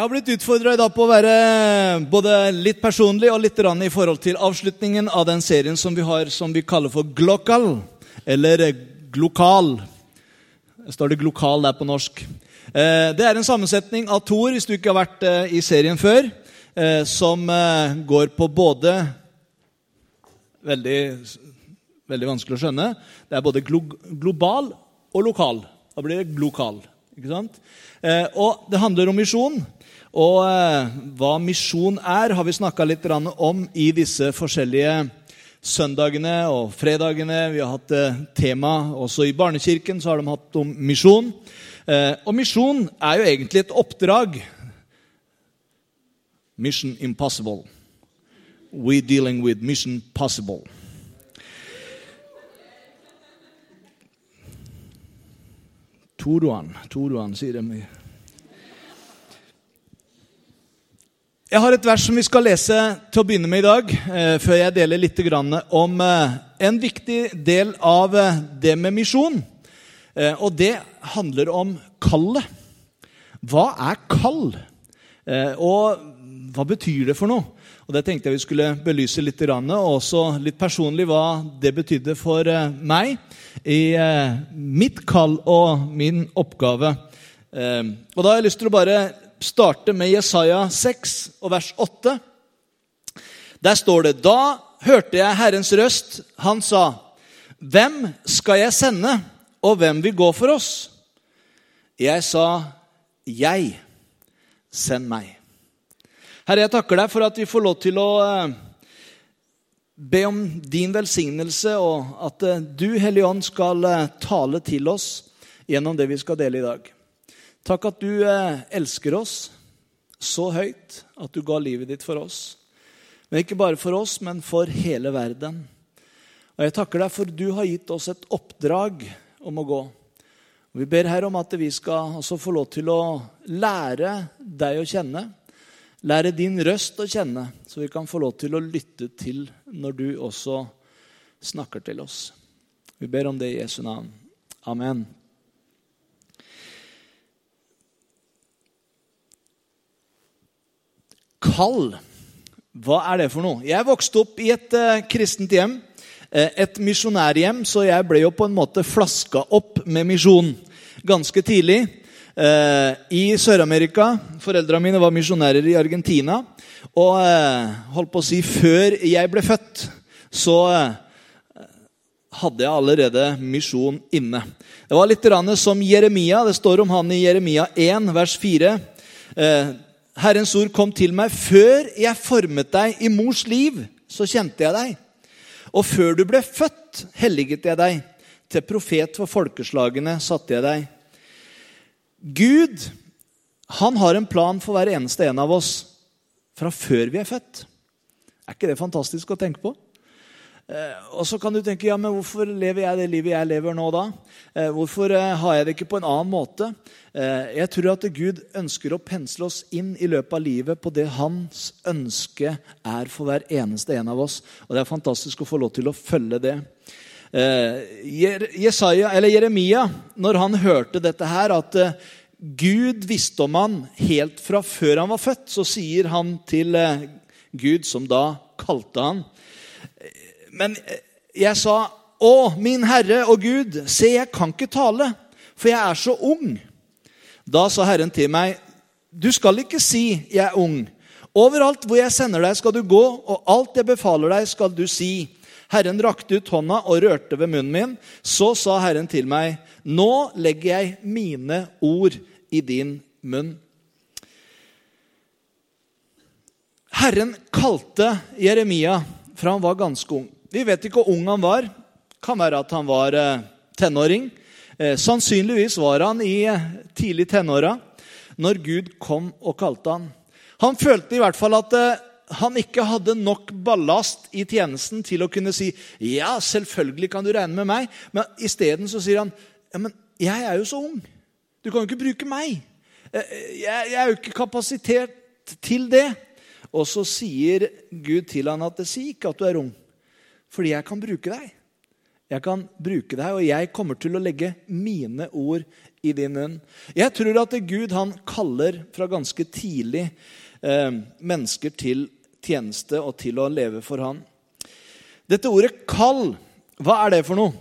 Jeg har blitt utfordra i dag på å være både litt personlig og litt rann i forhold til avslutningen av den serien som vi har som vi kaller for Glokal, eller Glokal. Står det Glokal der på norsk? Eh, det er en sammensetning av to ord, hvis du ikke har vært eh, i serien før, eh, som går på både veldig, veldig vanskelig å skjønne. Det er både glo global og lokal. Da blir det glokal. Ikke sant? Og det handler om misjon. Og eh, hva misjon er, har vi snakka litt om i disse forskjellige søndagene og fredagene. Vi har hatt eh, tema også i barnekirken, så har de hatt om misjon. Eh, og misjon er jo egentlig et oppdrag. Mission impossible. We dealing with mission possible. Toruan, Toruan sier de. Jeg har et vers som vi skal lese til å begynne med i dag, eh, før jeg deler litt om eh, en viktig del av eh, det med misjon. Og det handler om kallet. Hva er kall? Og hva betyr det for noe? Og Det tenkte jeg vi skulle belyse litt, og også litt personlig hva det betydde for meg i mitt kall og min oppgave. Og Da har jeg lyst til å bare starte med Jesaja 6 og vers 8. Der står det Da hørte jeg Herrens røst. Han sa, Hvem skal jeg sende, og hvem vil gå for oss? Jeg sa, Jeg. Send meg. Herre, jeg takker deg for at vi får lov til å eh, be om din velsignelse, og at eh, du, Hellige Ånd, skal eh, tale til oss gjennom det vi skal dele i dag. Takk at du eh, elsker oss så høyt at du ga livet ditt for oss. Men ikke bare for oss, men for hele verden. Og Jeg takker deg for du har gitt oss et oppdrag om å gå. Og Vi ber her om at vi skal også få lov til å lære deg å kjenne. Lære din røst å kjenne, så vi kan få lov til å lytte til når du også snakker til oss. Vi ber om det i Jesu navn. Amen. Kall. Hva er det for noe? Jeg vokste opp i et uh, kristent hjem. Uh, et misjonærhjem, så jeg ble jo på en måte flaska opp med misjon ganske tidlig. Uh, I Sør-Amerika. Foreldrene mine var misjonærer i Argentina. Og holdt på å si før jeg ble født, så hadde jeg allerede misjon inne. Det var litt som Jeremia. Det står om han i Jeremia 1, vers 4. Herrens ord kom til meg. Før jeg formet deg i mors liv, så kjente jeg deg. Og før du ble født, helliget jeg deg. Til profet for folkeslagene satte jeg deg. Gud, han har en plan for hver eneste en av oss fra før vi er født. Er ikke det fantastisk å tenke på? Eh, og så kan du tenke ja, men hvorfor lever jeg det livet jeg lever nå da? Eh, hvorfor eh, har jeg det ikke på en annen måte? Jeg tror at Gud ønsker å pensle oss inn i løpet av livet på det hans ønske er for hver eneste en av oss. Og Det er fantastisk å få lov til å følge det. Jesaja, eller Jeremia, når han hørte dette her, at Gud visste om han helt fra før han var født, så sier han til Gud, som da kalte han men jeg sa, 'Å, min Herre og Gud, se, jeg kan ikke tale, for jeg er så ung.' Da sa Herren til meg, 'Du skal ikke si 'jeg er ung'.' Overalt hvor jeg sender deg, skal du gå, og alt jeg befaler deg, skal du si. Herren rakte ut hånda og rørte ved munnen min. Så sa Herren til meg, Nå legger jeg mine ord i din munn. Herren kalte Jeremia fra han var ganske ung. Vi vet ikke hvor ung han var. Kan være at han var eh, tenåring. Eh, sannsynligvis var han i eh, tidlig tenåra når Gud kom og kalte han. Han følte i hvert fall at han ikke hadde nok ballast i tjenesten til å kunne si ja, selvfølgelig kan du regne med meg. Men isteden sier han ja, men jeg er jo så ung. Du kan jo ikke bruke meg. Jeg, er jo ikke kapasitet til det. Og så sier Gud til han at det sier ikke at du er ung, fordi jeg kan bruke deg. Jeg kan bruke deg, og jeg kommer til å legge mine ord i din munn. Jeg tror at Gud han kaller fra ganske tidlig eh, mennesker til tjeneste og til å leve for han. Dette ordet 'kall', hva er det for noe?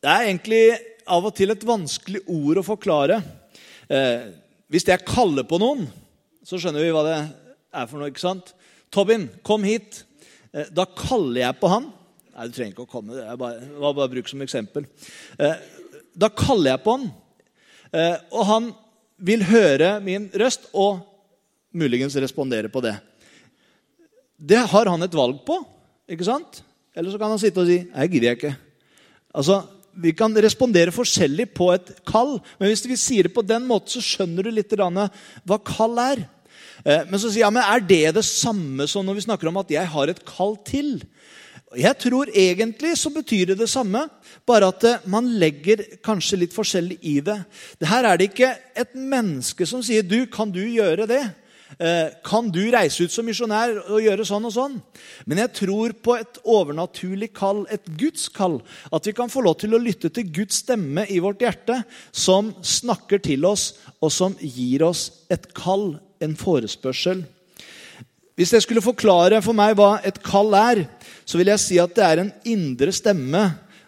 Det er egentlig av og til et vanskelig ord å forklare. Eh, hvis jeg kaller på noen, så skjønner vi hva det er for noe. ikke sant? Tobin, kom hit. Eh, da kaller jeg på han. Nei, du trenger ikke å komme. Det var bare brukt som eksempel. Eh, da kaller jeg på han, eh, og han vil høre min røst og muligens respondere på det. Det har han et valg på, ikke sant? Eller så kan han sitte og si 'Jeg gidder ikke'. Altså, Vi kan respondere forskjellig på et kall, men hvis vi sier det på den måten, så skjønner du litt hva kall er. Eh, men så sier jeg, men er det det samme som når vi snakker om at jeg har et kall til? Jeg tror egentlig så betyr det det samme, bare at eh, man legger kanskje litt forskjellig i det. Her er det ikke et menneske som sier du, 'Kan du gjøre det?' Eh, kan du reise ut som misjonær og gjøre sånn og sånn? Men jeg tror på et overnaturlig kall, et Guds kall. At vi kan få lov til å lytte til Guds stemme i vårt hjerte, som snakker til oss, og som gir oss et kall, en forespørsel. Hvis jeg skulle forklare for meg hva et kall er, så vil jeg si at det er en indre stemme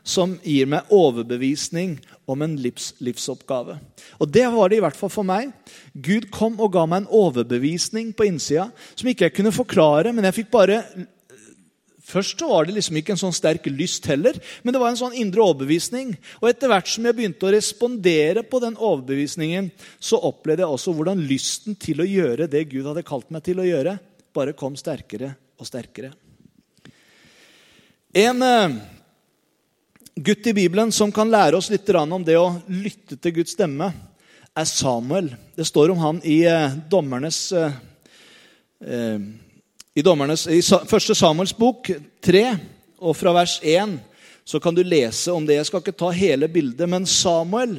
som gir meg overbevisning om en livs, livsoppgave. Og det var det i hvert fall for meg. Gud kom og ga meg en overbevisning på innsida som ikke jeg kunne forklare, men jeg fikk bare Først så var det liksom ikke en sånn sterk lyst heller, men det var en sånn indre overbevisning. Og etter hvert som jeg begynte å respondere på den overbevisningen, så opplevde jeg også hvordan lysten til å gjøre det Gud hadde kalt meg til å gjøre, bare kom sterkere og sterkere. En eh, gutt i Bibelen som kan lære oss litt om det å lytte til Guds stemme, er Samuel. Det står om han i eh, dommernes eh, i, dommernes, I første Samuels bok 3, og fra vers 1, så kan du lese om det. Jeg skal ikke ta hele bildet, men Samuel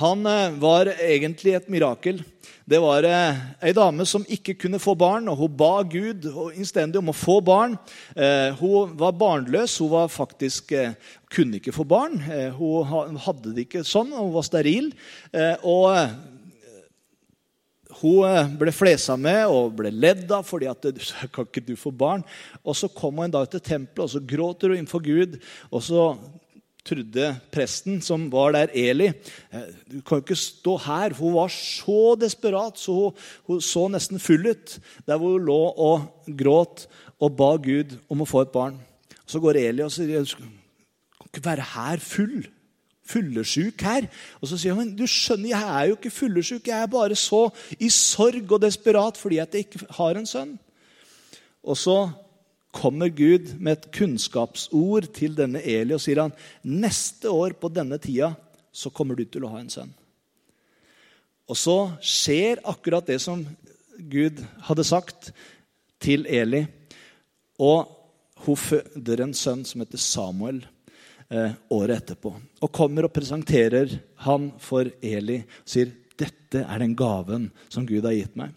han var egentlig et mirakel. Det var eh, ei dame som ikke kunne få barn, og hun ba Gud innstendig om å få barn. Eh, hun var barnløs. Hun var faktisk, eh, kunne ikke få barn. Eh, hun hadde det ikke sånn. Hun var steril. Eh, og eh, hun ble flesa med og ble ledd av fordi at kan ikke du få barn. Og Så kom hun en dag til tempelet og så gråter hun innenfor Gud. Og så trodde presten som var der, Eli eh, Du kan jo ikke stå her. Hun var så desperat, så hun, hun så nesten full ut der hvor hun lå og gråt og ba Gud om å få et barn. Så går Eli og sier du kan ikke være her full. Fyllesyk her. Og så sier han du skjønner, jeg er jo ikke fyllesyk. Jeg er bare så i sorg og desperat fordi at jeg ikke har en sønn. Og så kommer Gud med et kunnskapsord til denne Eli og sier han, neste år på denne tida så kommer du til å ha en sønn. Og så skjer akkurat det som Gud hadde sagt til Eli. Og hun føder en sønn som heter Samuel eh, året etterpå. Og kommer og presenterer han for Eli og sier dette er den gaven som Gud har gitt meg.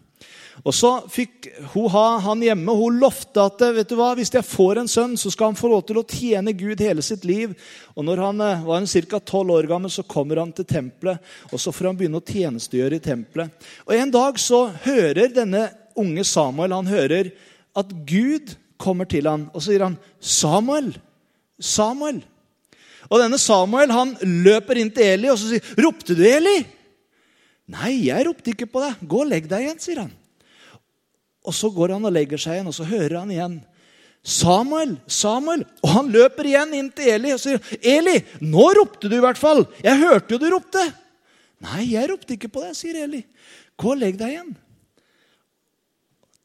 Og så fikk hun ha han hjemme. Hun lovte at vet du hva, hvis jeg får en sønn, så skal han få lov til å tjene Gud hele sitt liv. Og når han eh, var ca. 12 år gammel, så kommer han til tempelet. Og så får han begynne å tjenestegjøre i tempelet. Og En dag så hører denne unge Samuel han hører at Gud kommer til han, og så sier han, 'Samuel, Samuel.' Og denne Samuel han løper inn til Eli og så sier, 'Ropte du, Eli?' 'Nei, jeg ropte ikke på deg. Gå og legg deg igjen', sier han. Og så går han og legger seg igjen, og så hører han igjen Samuel, Samuel. Og han løper igjen inn til Eli og sier, 'Eli, nå ropte du i hvert fall. Jeg hørte jo du ropte.' 'Nei, jeg ropte ikke på deg', sier Eli. 'Gå og legg deg igjen.'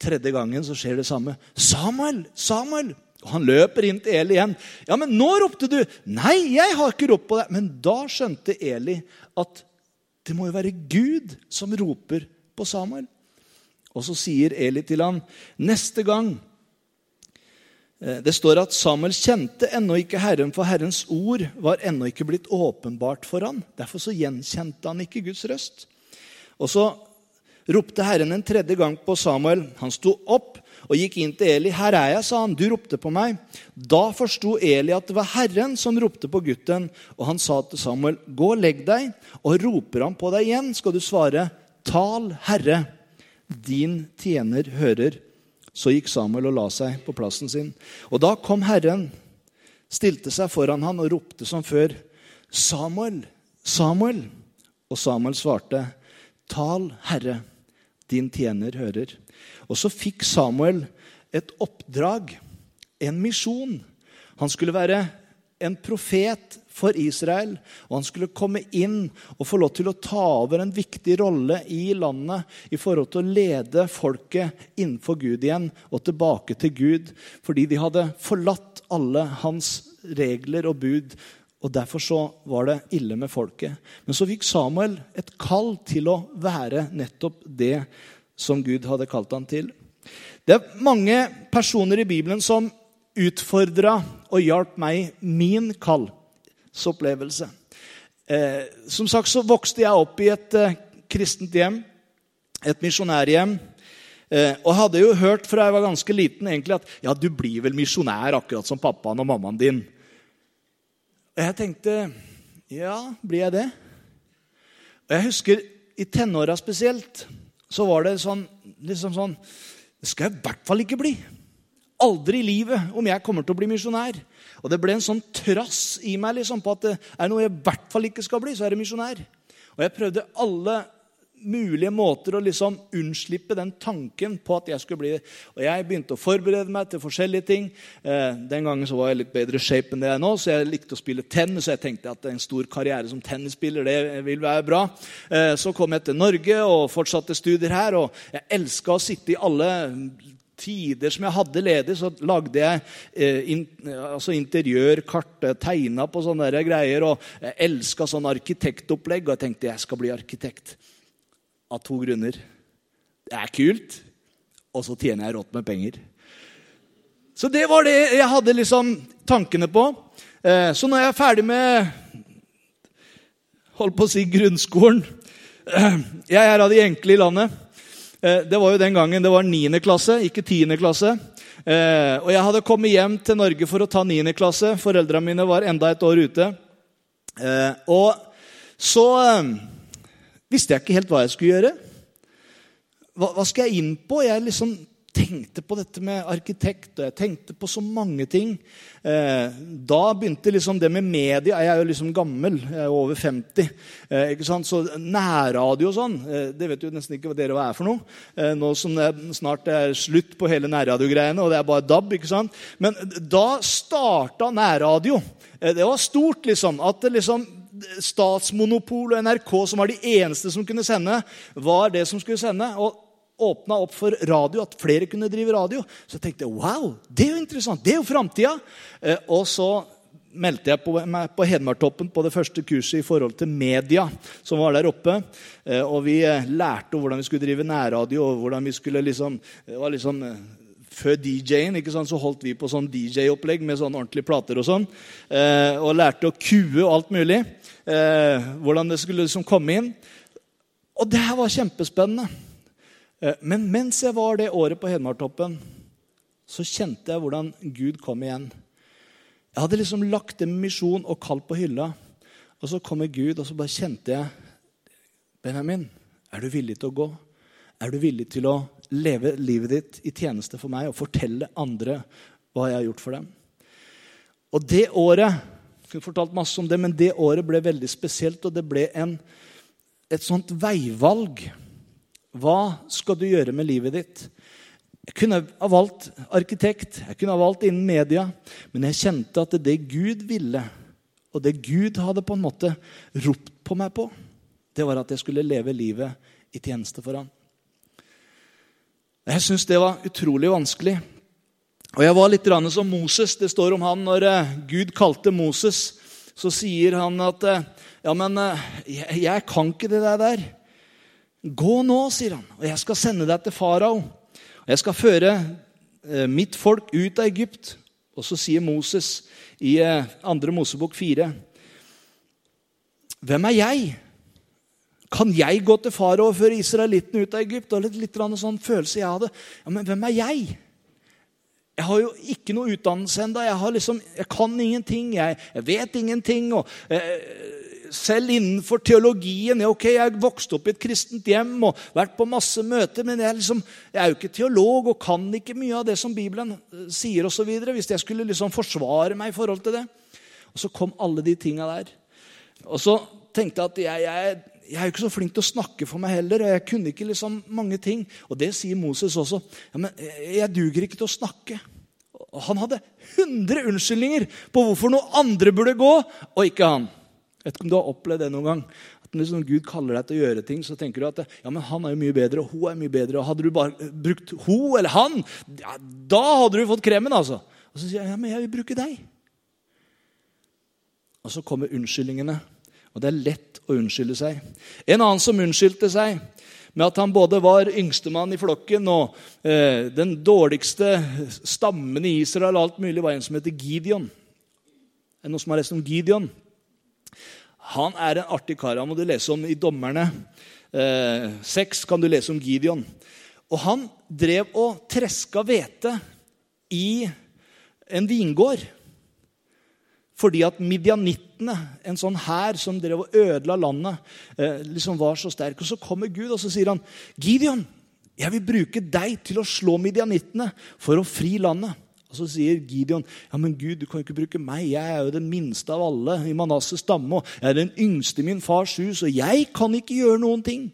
Tredje gangen så skjer det samme. 'Samuel, Samuel.' Og Han løper inn til Eli igjen. 'Ja, men nå ropte du.' 'Nei, jeg har ikke ropt på deg.' Men da skjønte Eli at det må jo være Gud som roper på Samuel. Og så sier Eli til ham neste gang eh, Det står at Samuel kjente ennå ikke Herren, for Herrens ord var ennå ikke blitt åpenbart for han. Derfor så gjenkjente han ikke Guds røst. Og så ropte Herren en tredje gang på Samuel. Han sto opp og gikk inn til Eli. 'Her er jeg', sa han. 'Du ropte på meg.' Da forsto Eli at det var Herren som ropte på gutten, og han sa til Samuel, 'Gå og legg deg.' Og roper han på deg igjen, skal du svare, 'Tal, Herre, din tjener hører.' Så gikk Samuel og la seg på plassen sin. Og da kom Herren, stilte seg foran han og ropte som før, 'Samuel, Samuel.' Og Samuel svarte, 'Tal, Herre, din tjener hører.' Og så fikk Samuel et oppdrag, en misjon. Han skulle være en profet for Israel, og han skulle komme inn og få lov til å ta over en viktig rolle i landet i forhold til å lede folket innenfor Gud igjen og tilbake til Gud, fordi de hadde forlatt alle hans regler og bud. Og Derfor så var det ille med folket. Men så fikk Samuel et kall til å være nettopp det som Gud hadde kalt han til. Det er mange personer i Bibelen som utfordra og hjalp meg min kallsopplevelse. Eh, som sagt så vokste jeg opp i et eh, kristent hjem, et misjonærhjem. Eh, og hadde jo hørt fra jeg var ganske liten egentlig at ja, du blir vel misjonær akkurat som pappaen og mammaen din. Og jeg tenkte ja, blir jeg det? Og jeg husker i tenåra spesielt så var det sånn, liksom sånn Det skal jeg i hvert fall ikke bli. Aldri i livet om jeg kommer til å bli misjonær. Og det ble en sånn trass i meg liksom, på at det er noe jeg i hvert fall ikke skal bli, så er det misjonær. Og jeg prøvde alle mulige måter å liksom unnslippe den tanken på at jeg skulle bli. Og jeg begynte å forberede meg til forskjellige ting. Eh, den gangen så var jeg litt bedre shape enn det jeg er nå, så jeg likte å spille tennis. Så jeg tenkte at en stor karriere som tennisspiller det vil være bra. Eh, så kom jeg til Norge og fortsatte studier her. Og jeg elska å sitte i alle tider som jeg hadde ledig, så lagde jeg eh, in, altså interiørkart, tegna på sånne greier. Og jeg elska sånn arkitektopplegg, og jeg tenkte jeg skal bli arkitekt av to grunner. Det er kult, og så tjener jeg rått med penger. Så det var det jeg hadde liksom tankene på. Eh, så når jeg er ferdig med holdt på å si grunnskolen eh, Jeg er av de enkle i landet. Eh, det var jo den gangen det var 9. klasse, ikke 10. klasse. Og jeg hadde kommet hjem til Norge for å ta 9. klasse. Foreldrene mine var enda et år ute. Og så visste jeg ikke helt hva jeg skulle gjøre. Hva, hva skal jeg inn på? Jeg liksom tenkte på dette med arkitekt, og jeg tenkte på så mange ting. Eh, da begynte liksom det med media. Jeg er jo liksom gammel. Jeg er over 50. Eh, ikke sant? Så nærradio og sånn, eh, det vet jo nesten ikke hva dere er for noe. Eh, nå som det snart er slutt på hele nærradiogreiene, og det er bare DAB. ikke sant? Men da starta nærradio. Eh, det var stort, liksom. At det liksom statsmonopol og NRK, som var de eneste som kunne sende, var det som skulle sende. og åpna opp for radio, at flere kunne drive radio. Så jeg tenkte wow, det er jo interessant. Det er jo framtida. Eh, og så meldte jeg på, meg på Hedmarktoppen på det første kurset i forhold til media. som var der oppe. Eh, og vi eh, lærte hvordan vi skulle drive nærradio. og hvordan vi skulle liksom, det var liksom før DJ-en så holdt vi på sånn DJ-opplegg med sånn ordentlige plater og sånn. Eh, og lærte å kue og alt mulig. Eh, hvordan det skulle liksom komme inn. Og det her var kjempespennende. Eh, men mens jeg var det året på Hedmartoppen, så kjente jeg hvordan Gud kom igjen. Jeg hadde liksom lagt en misjon og kall på hylla. Og så kommer Gud, og så bare kjente jeg Benjamin, er du villig til å gå? Er du villig til å leve livet ditt i tjeneste for meg og fortelle andre hva jeg har gjort for dem. Og det året jeg kunne fortalt masse om det, men det året ble veldig spesielt, og det ble en, et sånt veivalg. Hva skal du gjøre med livet ditt? Jeg kunne ha valgt arkitekt, jeg kunne ha valgt innen media, men jeg kjente at det Gud ville, og det Gud hadde på en måte ropt på meg på, det var at jeg skulle leve livet i tjeneste for ham. Jeg syns det var utrolig vanskelig. Og jeg var litt som Moses. Det står om han når eh, Gud kalte Moses. Så sier han at eh, Ja, men eh, jeg, jeg kan ikke det der. Gå nå, sier han, og jeg skal sende deg til farao. Og jeg skal føre mitt folk ut av Egypt. Og så sier Moses i eh, 2. Mosebok 4.: Hvem er jeg? Kan jeg gå til farao og føre israelittene ut av Egypt? Og litt, litt sånn følelse jeg hadde. Ja, Men hvem er jeg? Jeg har jo ikke noe utdannelse ennå. Jeg, liksom, jeg kan ingenting. Jeg, jeg vet ingenting. Og, eh, selv innenfor teologien ok, Jeg har vokst opp i et kristent hjem og vært på masse møter, men jeg, liksom, jeg er jo ikke teolog og kan ikke mye av det som Bibelen eh, sier videre, Hvis jeg skulle liksom forsvare meg i forhold til det. Og så kom alle de tinga der. Og så tenkte jeg at jeg, jeg, jeg er jo ikke så flink til å snakke for meg heller. og Jeg kunne ikke liksom mange ting. Og det sier Moses også. Ja, men jeg duger ikke til å snakke. Og han hadde 100 unnskyldninger på hvorfor noen andre burde gå, og ikke han. Vet ikke om du har opplevd det noen gang. At liksom Gud kaller deg til å gjøre ting, så tenker du at ja, men han er jo mye bedre, og hun er mye bedre. og Hadde du bare brukt hun eller han, ja, da hadde du fått kremen. altså. Og så sier jeg ja, men jeg vil bruke deg. Og så kommer unnskyldningene. Og det er lett å unnskylde seg. En annen som unnskyldte seg med at han både var yngstemann i flokken og eh, den dårligste stammen i Israel, og alt mulig, var en som heter Gideon. Er det noen som har lest om Gideon? Han er en artig kar. Han må du lese om i Dommerne. Eh, seks kan du lese om Gideon. Og han drev og treska hvete i en vingård. Fordi at midjanittene, en sånn hær som drev og ødela landet, eh, liksom var så sterk. Og så kommer Gud og så sier han, 'Gideon, jeg vil bruke deg til å slå midjanittene for å fri landet.' Og Så sier Gideon, 'Ja, men Gud, du kan ikke bruke meg. Jeg er jo den minste av alle i Manasses stamme.' og 'Jeg er den yngste i min fars hus, og jeg kan ikke gjøre noen ting.'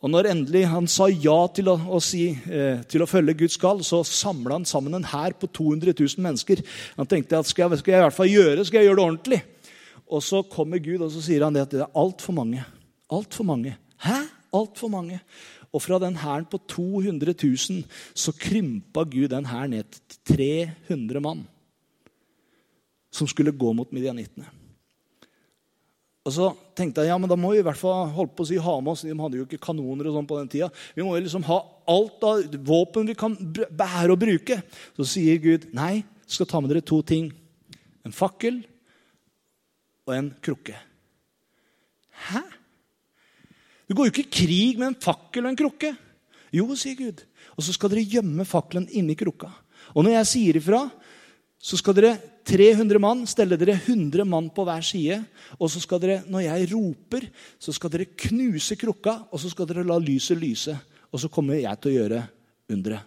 Og når endelig han sa ja til å, å, si, eh, til å følge Guds kall, så samla han sammen en hær på 200 000 mennesker. Han tenkte at skal jeg, skal jeg i hvert fall gjøre skal jeg gjøre det ordentlig. Og så kommer Gud og så sier han det at det er altfor mange. Altfor mange. Hæ? Altfor mange. Og fra den hæren på 200 000 så krympa Gud den hæren ned til 300 mann. Som skulle gå mot midjanittene. Og så tenkte jeg ja, men da må vi i hvert fall holde på å si ha med oss De hadde jo ikke kanoner og sånn på den tida. Vi må jo liksom ha alt av våpen vi kan bære og bruke. Så sier Gud nei, jeg skal ta med dere to ting. En fakkel og en krukke. Hæ? Du går jo ikke i krig med en fakkel og en krukke. Jo, sier Gud. Og så skal dere gjemme fakkelen inni krukka. Og når jeg sier ifra, så skal dere 300 mann, stelle dere 100 mann på hver side. Og så skal dere, når jeg roper, så skal dere knuse krukka, og så skal dere la lyset lyse. Og så kommer jeg til å gjøre underet.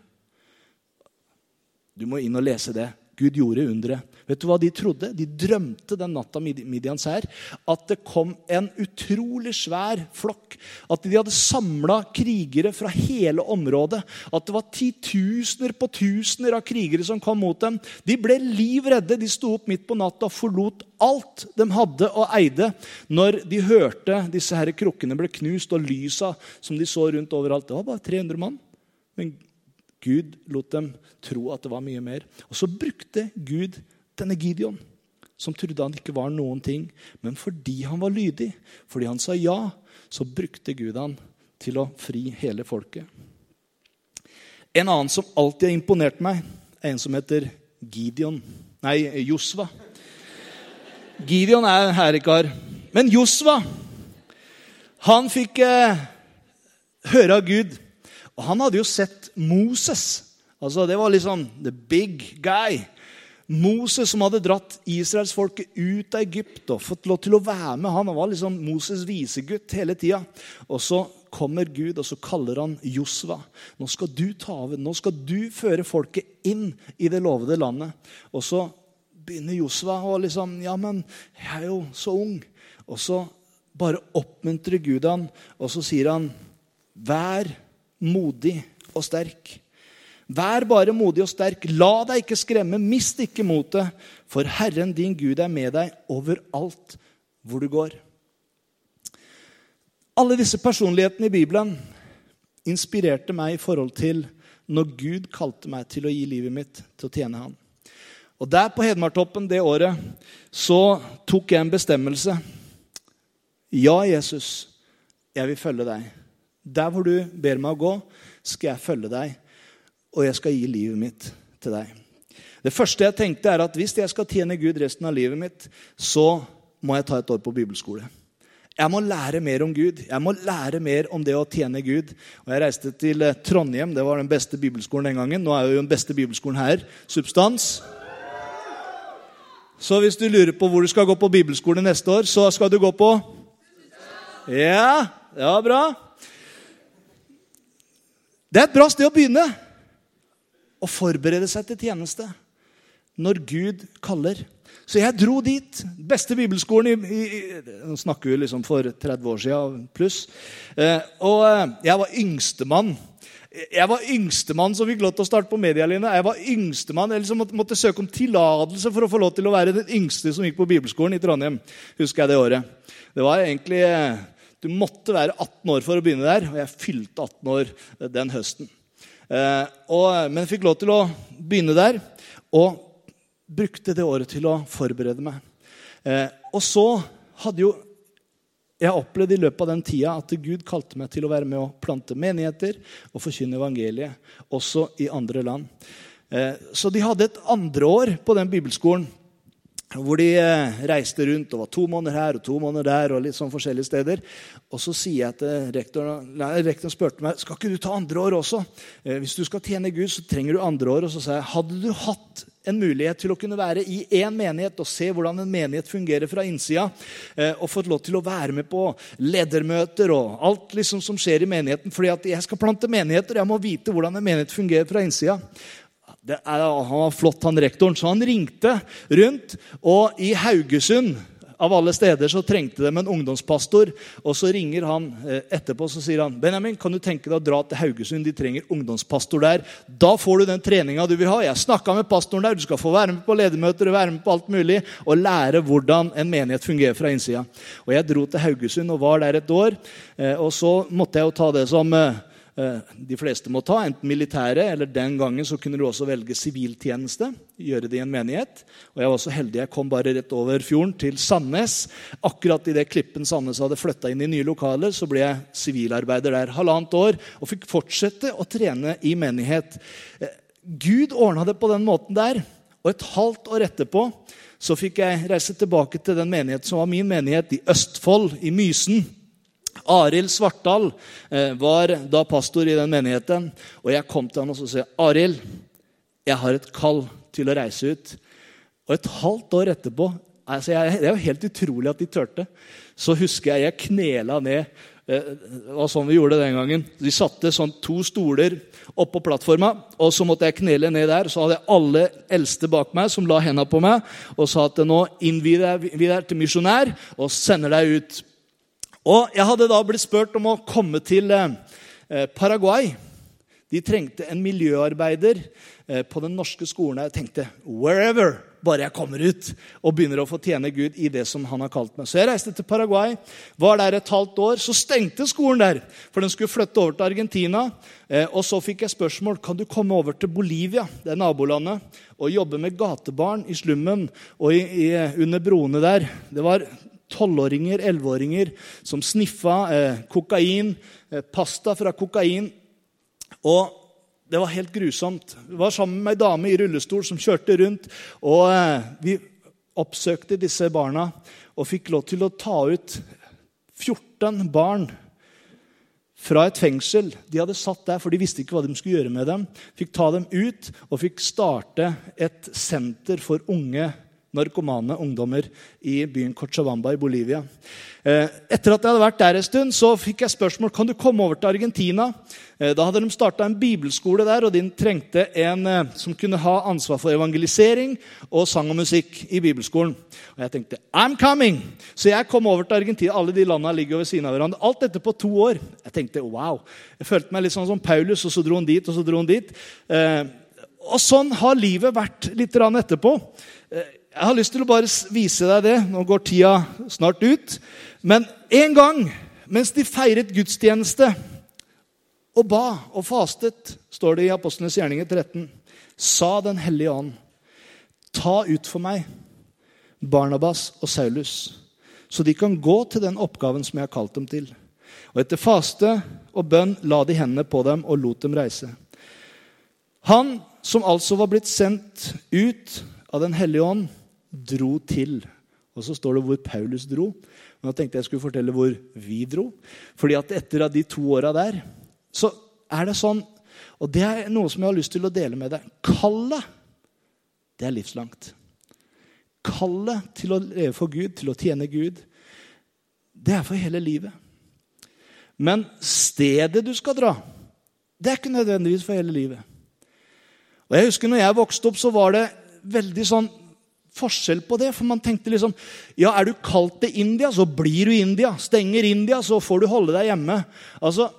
Du må inn og lese det. Gud gjorde underet. Vet du hva de trodde? De drømte den natta Midians her, at det kom en utrolig svær flokk. At de hadde samla krigere fra hele området. At det var titusener på tusener av krigere som kom mot dem. De ble livredde. De sto opp midt på natta og forlot alt de hadde og eide, når de hørte disse her krukkene ble knust, og lysa som de så rundt overalt. Det var bare 300 mann. Men Gud lot dem tro at det var mye mer. Og så brukte Gud denne Gideon, som trodde han ikke var noen ting. Men fordi han var lydig, fordi han sa ja, så brukte Gud han til å fri hele folket. En annen som alltid har imponert meg, er en som heter Gideon. Nei, Josva. Gideon er en herrekar. Men Josva, han fikk eh, høre av Gud. Og han hadde jo sett Moses. Altså, Det var liksom the big guy. Moses som hadde dratt israelsfolket ut av Egypt og fått lov til å være med. Han var liksom Moses' visegutt hele tida. Og så kommer Gud og så kaller han Josva. Nå skal du ta over. Nå skal du føre folket inn i det lovede landet. Og så begynner Josva å liksom Ja, men jeg er jo så ung. Og så bare oppmuntrer Gud han, og så sier han, vær modig og sterk. Vær bare modig og sterk. La deg ikke skremme. Mist ikke motet, for Herren din Gud er med deg overalt hvor du går. Alle disse personlighetene i Bibelen inspirerte meg i forhold til når Gud kalte meg til å gi livet mitt til å tjene Han. Og Der på Hedmartoppen det året så tok jeg en bestemmelse. Ja, Jesus, jeg vil følge deg. Der hvor du ber meg å gå, skal jeg følge deg, og jeg skal gi livet mitt til deg. Det første jeg tenkte, er at hvis jeg skal tjene Gud resten av livet mitt, så må jeg ta et år på bibelskole. Jeg må lære mer om Gud. Jeg må lære mer om det å tjene Gud. Og Jeg reiste til eh, Trondheim. Det var den beste bibelskolen den gangen. Nå er jo den beste bibelskolen her Substans. Så hvis du lurer på hvor du skal gå på bibelskole neste år, så skal du gå på Ja, det var bra. Det er et bra sted å begynne. Å forberede seg til tjeneste når Gud kaller. Så jeg dro dit. Beste bibelskolen i, Nå snakker vi liksom for 30 år siden pluss. Eh, og eh, jeg var yngstemann. Jeg var yngstemann som fikk lov til å starte på Medialinja. Jeg var yngstemann, eller som måtte, måtte søke om tillatelse for å få lov til å være den yngste som gikk på bibelskolen i Trondheim. husker jeg Det året. Det var egentlig, eh, Du måtte være 18 år for å begynne der, og jeg fylte 18 år eh, den høsten. Eh, og, men jeg fikk lov til å begynne der. Og brukte det året til å forberede meg. Eh, og så hadde jo jeg opplevd i løpet av den tida at Gud kalte meg til å være med å plante menigheter og forkynne evangeliet, også i andre land. Eh, så de hadde et andre år på den bibelskolen hvor de eh, reiste rundt og var to måneder her og to måneder der. og litt sånn forskjellige steder. Og så sier jeg til rektoren nei, Rektoren spurte meg skal ikke du ta andre år også. Eh, hvis du skal tjene Gud, så trenger du andre år. Og så sa jeg hadde du hatt en mulighet til å kunne være i én menighet og se hvordan en menighet fungerer fra innsida. Eh, og fått lov til å være med på ledermøter og alt liksom som skjer i menigheten. fordi at jeg skal plante menigheter, jeg må vite hvordan en menighet fungerer fra innsida. Er, han var flott, han rektoren, så han ringte rundt. Og i Haugesund av alle steder så trengte de en ungdomspastor. Og så ringer han eh, etterpå så sier han, Benjamin, kan du tenke deg å dra til Haugesund. De trenger ungdomspastor der. Da får du den treninga du vil ha. Jeg snakka med pastoren der. Du skal få være med på ledermøter og være med på alt mulig og lære hvordan en menighet fungerer fra innsida. Og jeg dro til Haugesund og var der et år. Eh, og så måtte jeg jo ta det som Eh, de fleste må ta, enten militære, eller den gangen så kunne du også velge siviltjeneste. gjøre det i en menighet. Og Jeg var så heldig jeg kom bare rett over fjorden, til Sandnes. Akkurat idet Klippen Sandnes hadde flytta inn i nye lokaler, så ble jeg sivilarbeider der halvannet år og fikk fortsette å trene i menighet. Eh, Gud ordna det på den måten der. Og et halvt år etterpå så fikk jeg reise tilbake til den menighet som var min menighet, i Østfold, i Mysen. Arild Svartdal eh, var da pastor i den menigheten. Og jeg kom til han og så sa Arild, jeg har et kall til å reise ut. Og et halvt år etterpå altså jeg, Det er jo helt utrolig at de turte. Så husker jeg jeg knela ned. Eh, det var sånn vi gjorde det den gangen. De satte sånn to stoler oppå plattforma, og så måtte jeg knele ned der. Så hadde jeg alle eldste bak meg som la henda på meg og sa at nå innvier vi deg til misjonær og sender deg ut og Jeg hadde da blitt spurt om å komme til eh, eh, Paraguay. De trengte en miljøarbeider eh, på den norske skolen. Jeg tenkte wherever, bare jeg kommer ut og begynner å få tjene Gud i det som han har kalt meg. Så jeg reiste til Paraguay, var der et halvt år. Så stengte skolen der, for den skulle flytte over til Argentina. Og så fikk jeg spørsmål kan du komme over til Bolivia, det er nabolandet, og jobbe med gatebarn i slummen og i, i, under broene der. Det var tolvåringer, elleveåringer som sniffa eh, kokain, eh, pasta fra kokain. Og det var helt grusomt. Vi var sammen med ei dame i rullestol som kjørte rundt. og eh, Vi oppsøkte disse barna og fikk lov til å ta ut 14 barn fra et fengsel. De hadde satt der, for de visste ikke hva de skulle gjøre med dem. Fikk ta dem ut og fikk starte et senter for unge narkomane ungdommer i byen Cochabamba i Bolivia. Eh, etter at jeg hadde vært der en stund, så fikk jeg spørsmål kan du komme over til Argentina. Eh, da hadde de starta en bibelskole der, og de trengte en eh, som kunne ha ansvar for evangelisering og sang og musikk i bibelskolen. Og jeg tenkte I'm coming! Så jeg kom over til Argentina. Alle de landene ligger ved siden av hverandre. Alt dette på to år. Jeg tenkte wow. Jeg følte meg litt sånn som Paulus, og så dro han dit, og så dro han dit. Og sånn har livet vært litt etterpå. Jeg har lyst til å bare vise deg det. Nå går tida snart ut. Men en gang mens de feiret gudstjeneste og ba og fastet, står det i Apostlenes gjerninger 13, sa Den hellige ånd, ta ut for meg Barnabas og Saulus, så de kan gå til den oppgaven som jeg har kalt dem til. Og etter faste og bønn la de hendene på dem og lot dem reise. Han som altså var blitt sendt ut av Den hellige ånd, dro til. Og så står det hvor Paulus dro. Men da tenkte jeg skulle fortelle hvor vi dro. Fordi at etter de to åra der, så er det sånn Og det er noe som jeg har lyst til å dele med deg. Kallet, det er livslangt. Kallet til å leve for Gud, til å tjene Gud, det er for hele livet. Men stedet du skal dra, det er ikke nødvendigvis for hele livet. Og jeg husker når jeg vokste opp, så var det veldig sånn forskjell på det. For man tenkte liksom Ja, er du kalt til India, så blir du India. Stenger India, så får du holde deg hjemme. Altså,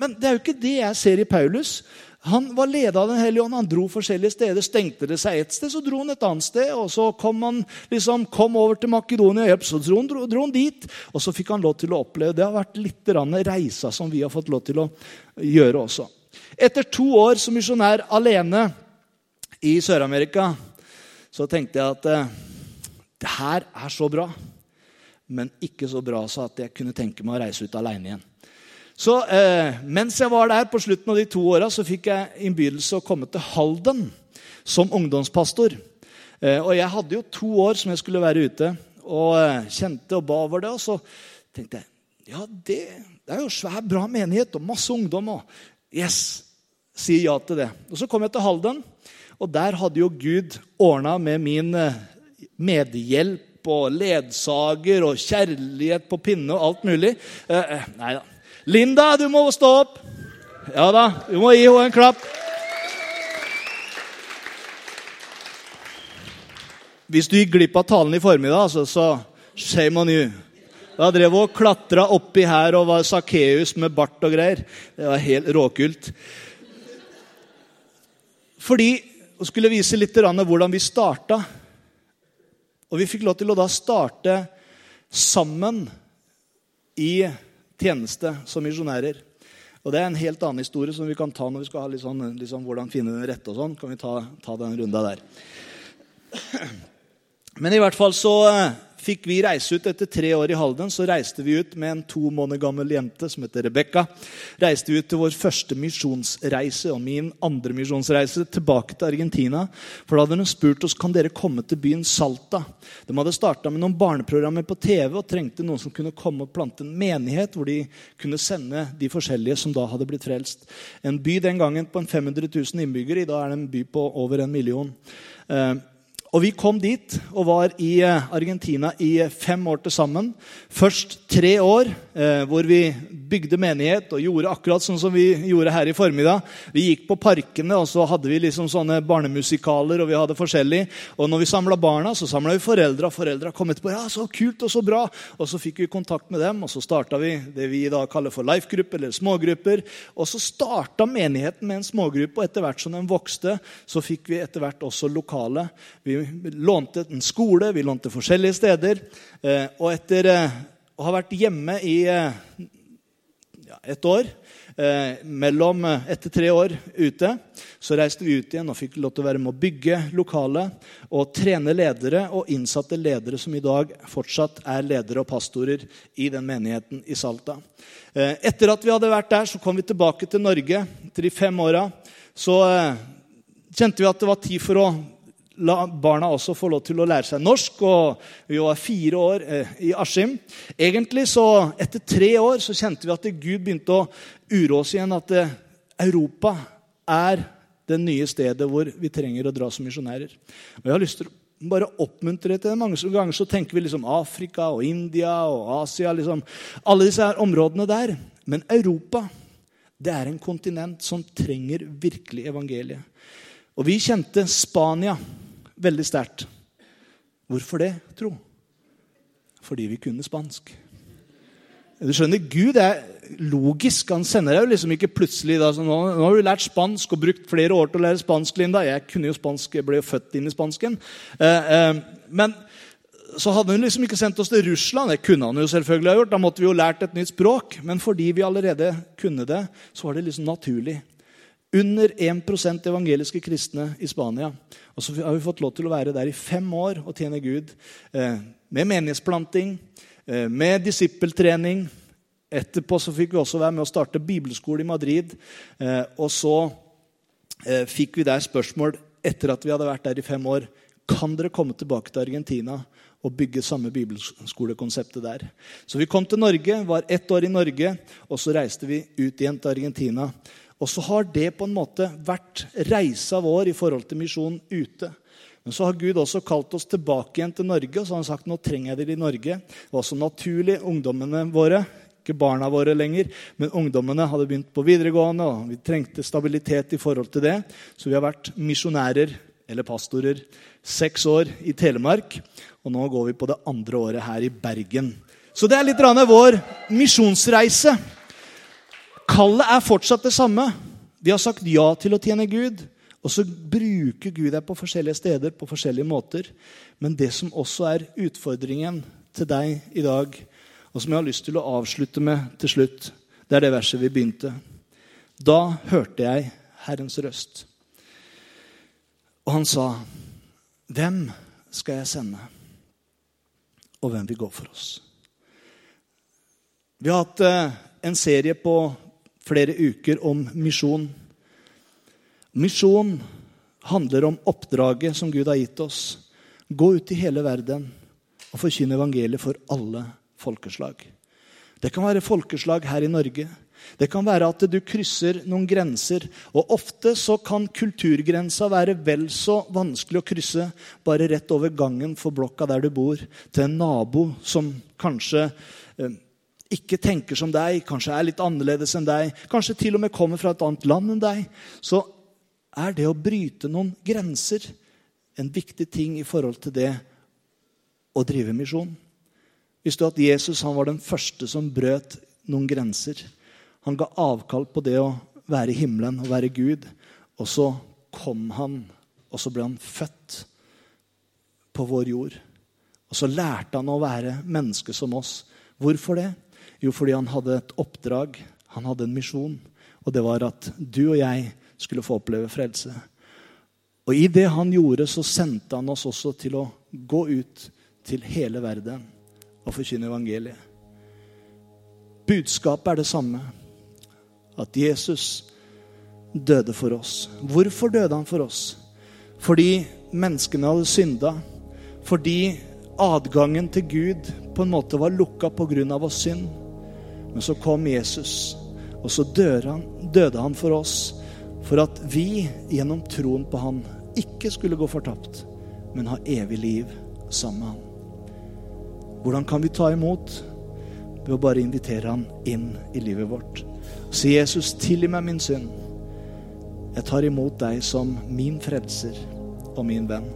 men det er jo ikke det jeg ser i Paulus. Han var leda av Den hellige ånd. Han dro forskjellige steder. Stengte det seg et sted, så dro han et annet sted. Og så kom han liksom, kom over til Makedonia, hjelp, så dro han, dro, dro han, dit. Og så fikk han lov til å oppleve Det har vært litt reisa som vi har fått lov til å gjøre også. Etter to år som misjonær alene i Sør-Amerika så tenkte jeg at eh, det her er så bra, men ikke så bra så at jeg kunne tenke meg å reise ut aleine igjen. Så eh, mens jeg var der på slutten av de to åra, fikk jeg innbydelse å komme til Halden som ungdomspastor. Eh, og jeg hadde jo to år som jeg skulle være ute, og eh, kjente og ba over det. Og så tenkte jeg ja, det, det er jo svær, bra menighet og masse ungdom. Og yes, sier ja til det. Og så kom jeg til Halden. Og der hadde jo Gud ordna med min eh, medhjelp og ledsager og kjærlighet på pinne og alt mulig. Eh, eh, nei da. Linda, du må stå opp. Ja da, du må gi henne en klapp. Hvis du gikk glipp av talen i formiddag, så, så shame on you. Da drev hun og klatra oppi her og var Sakkeus med bart og greier. Det var helt råkult. Fordi og skulle vise litt hvordan vi starta. Og vi fikk lov til å da starte sammen i tjeneste som misjonærer. Og Det er en helt annen historie som vi kan ta når vi skal ha litt sånn, liksom, hvordan finne den rette. og sånn, kan vi ta, ta den runda der. Men i hvert fall så eh, fikk vi reise ut etter tre år i Halden. Så reiste vi ut med en to måneder gammel jente som heter Rebekka. Reiste vi ut til vår første misjonsreise og min andre misjonsreise tilbake til Argentina. For da hadde hun spurt oss kan dere komme til byen Salta. De hadde starta med noen barneprogrammer på TV og trengte noen som kunne komme og plante en menighet hvor de kunne sende de forskjellige som da hadde blitt frelst. En by den gangen på en 500 000 innbyggere. I dag er det en by på over en million. Eh, og Vi kom dit og var i eh, Argentina i fem år til sammen. Først tre år eh, hvor vi bygde menighet og gjorde akkurat sånn som vi gjorde her i formiddag. Vi gikk på parkene, og så hadde vi liksom sånne barnemusikaler. Og vi hadde forskjellig. Og når vi samla barna, så samla vi foreldra. Foreldra kom etterpå. ja, så kult og så bra. Og så fikk vi kontakt med dem, og så starta vi det vi da kaller for life-grupper, eller smågrupper. Og så starta menigheten med en smågruppe, og etter hvert som den vokste, så fikk vi etter hvert også lokale. Vi lånte en skole, vi lånte forskjellige steder. Eh, og etter eh, å ha vært hjemme i eh, ja, et år mellom, Etter tre år ute så reiste vi ut igjen og fikk lov til å være med å bygge lokalet og trene ledere og innsatte ledere som i dag fortsatt er ledere og pastorer i den menigheten i Salta. Etter at vi hadde vært der, så kom vi tilbake til Norge. Etter de fem åra så kjente vi at det var tid for å la barna også få lov til å lære seg norsk. og Vi var fire år eh, i Askim. Egentlig så, Etter tre år så kjente vi at Gud begynte å uroe oss igjen. At eh, Europa er det nye stedet hvor vi trenger å dra som misjonærer. Og jeg har lyst til å bare oppmuntre til det. Mange ganger så tenker vi liksom Afrika og India og Asia. liksom Alle disse her områdene der. Men Europa det er en kontinent som trenger virkelig evangeliet. Og vi kjente Spania veldig sterkt. Hvorfor det, tro? Fordi vi kunne spansk. Du skjønner, Gud er logisk. Han sender deg jo liksom ikke plutselig da, nå, nå, har du lært spansk og brukt flere år til å lære spansk. Linda. Jeg kunne jo spansk, jeg ble jo født inn i spansken. Eh, eh, men så hadde hun liksom ikke sendt oss til Russland. Det kunne han jo selvfølgelig ha gjort. Da måtte vi jo lært et nytt språk. Men fordi vi allerede kunne det, så var det liksom naturlig. Under 1% evangeliske kristne i Spania. Og så har vi fått lov til å være der i fem år og tjene Gud. Eh, med menighetsplanting, eh, med disippeltrening. Etterpå så fikk vi også være med å starte bibelskole i Madrid. Eh, og så fikk vi der spørsmål etter at vi hadde vært der i fem år. Kan dere komme tilbake til Argentina og bygge samme bibelskolekonseptet der? Så vi kom til Norge, var ett år i Norge, og så reiste vi ut igjen til Argentina. Og så har det på en måte vært reisa vår i forhold til misjon ute. Men så har Gud også kalt oss tilbake igjen til Norge. og så har han sagt nå trenger jeg dere i Norge. Det var også naturlig. Ungdommene våre, ikke barna våre lenger, men ungdommene hadde begynt på videregående, og vi trengte stabilitet i forhold til det. Så vi har vært misjonærer, eller pastorer, seks år i Telemark. Og nå går vi på det andre året her i Bergen. Så det er litt vår misjonsreise. Kallet er fortsatt det samme. Vi har sagt ja til å tjene Gud. Og så bruker Gud deg på forskjellige steder på forskjellige måter. Men det som også er utfordringen til deg i dag, og som jeg har lyst til å avslutte med til slutt, det er det verset vi begynte. Da hørte jeg Herrens røst. Og han sa, 'Hvem skal jeg sende?' Og hvem vil gå for oss? Vi har hatt eh, en serie på flere uker om misjon. Misjon handler om oppdraget som Gud har gitt oss. Gå ut i hele verden og forkynne evangeliet for alle folkeslag. Det kan være folkeslag her i Norge. Det kan være at du krysser noen grenser. Og ofte så kan kulturgrensa være vel så vanskelig å krysse bare rett over gangen for blokka der du bor, til en nabo som kanskje eh, ikke tenker som deg, kanskje er litt annerledes enn deg, kanskje til og med kommer fra et annet land enn deg. Så er det å bryte noen grenser en viktig ting i forhold til det å drive misjon. Visste du at Jesus var den første som brøt noen grenser? Han ga avkall på det å være i himmelen og være Gud. Og så kom han, og så ble han født på vår jord. Og så lærte han å være menneske som oss. Hvorfor det? Jo, fordi han hadde et oppdrag, han hadde en misjon. Og det var at du og jeg skulle få oppleve frelse. Og i det han gjorde, så sendte han oss også til å gå ut til hele verden og forkynne evangeliet. Budskapet er det samme. At Jesus døde for oss. Hvorfor døde han for oss? Fordi menneskene hadde synda. Fordi adgangen til Gud på en måte var lukka pga. vår synd. Men så kom Jesus, og så han, døde han for oss for at vi gjennom troen på Han ikke skulle gå fortapt, men ha evig liv sammen med Han. Hvordan kan vi ta imot? Ved å bare invitere Han inn i livet vårt. Si, Jesus, tilgi meg min synd. Jeg tar imot deg som min frelser og min venn.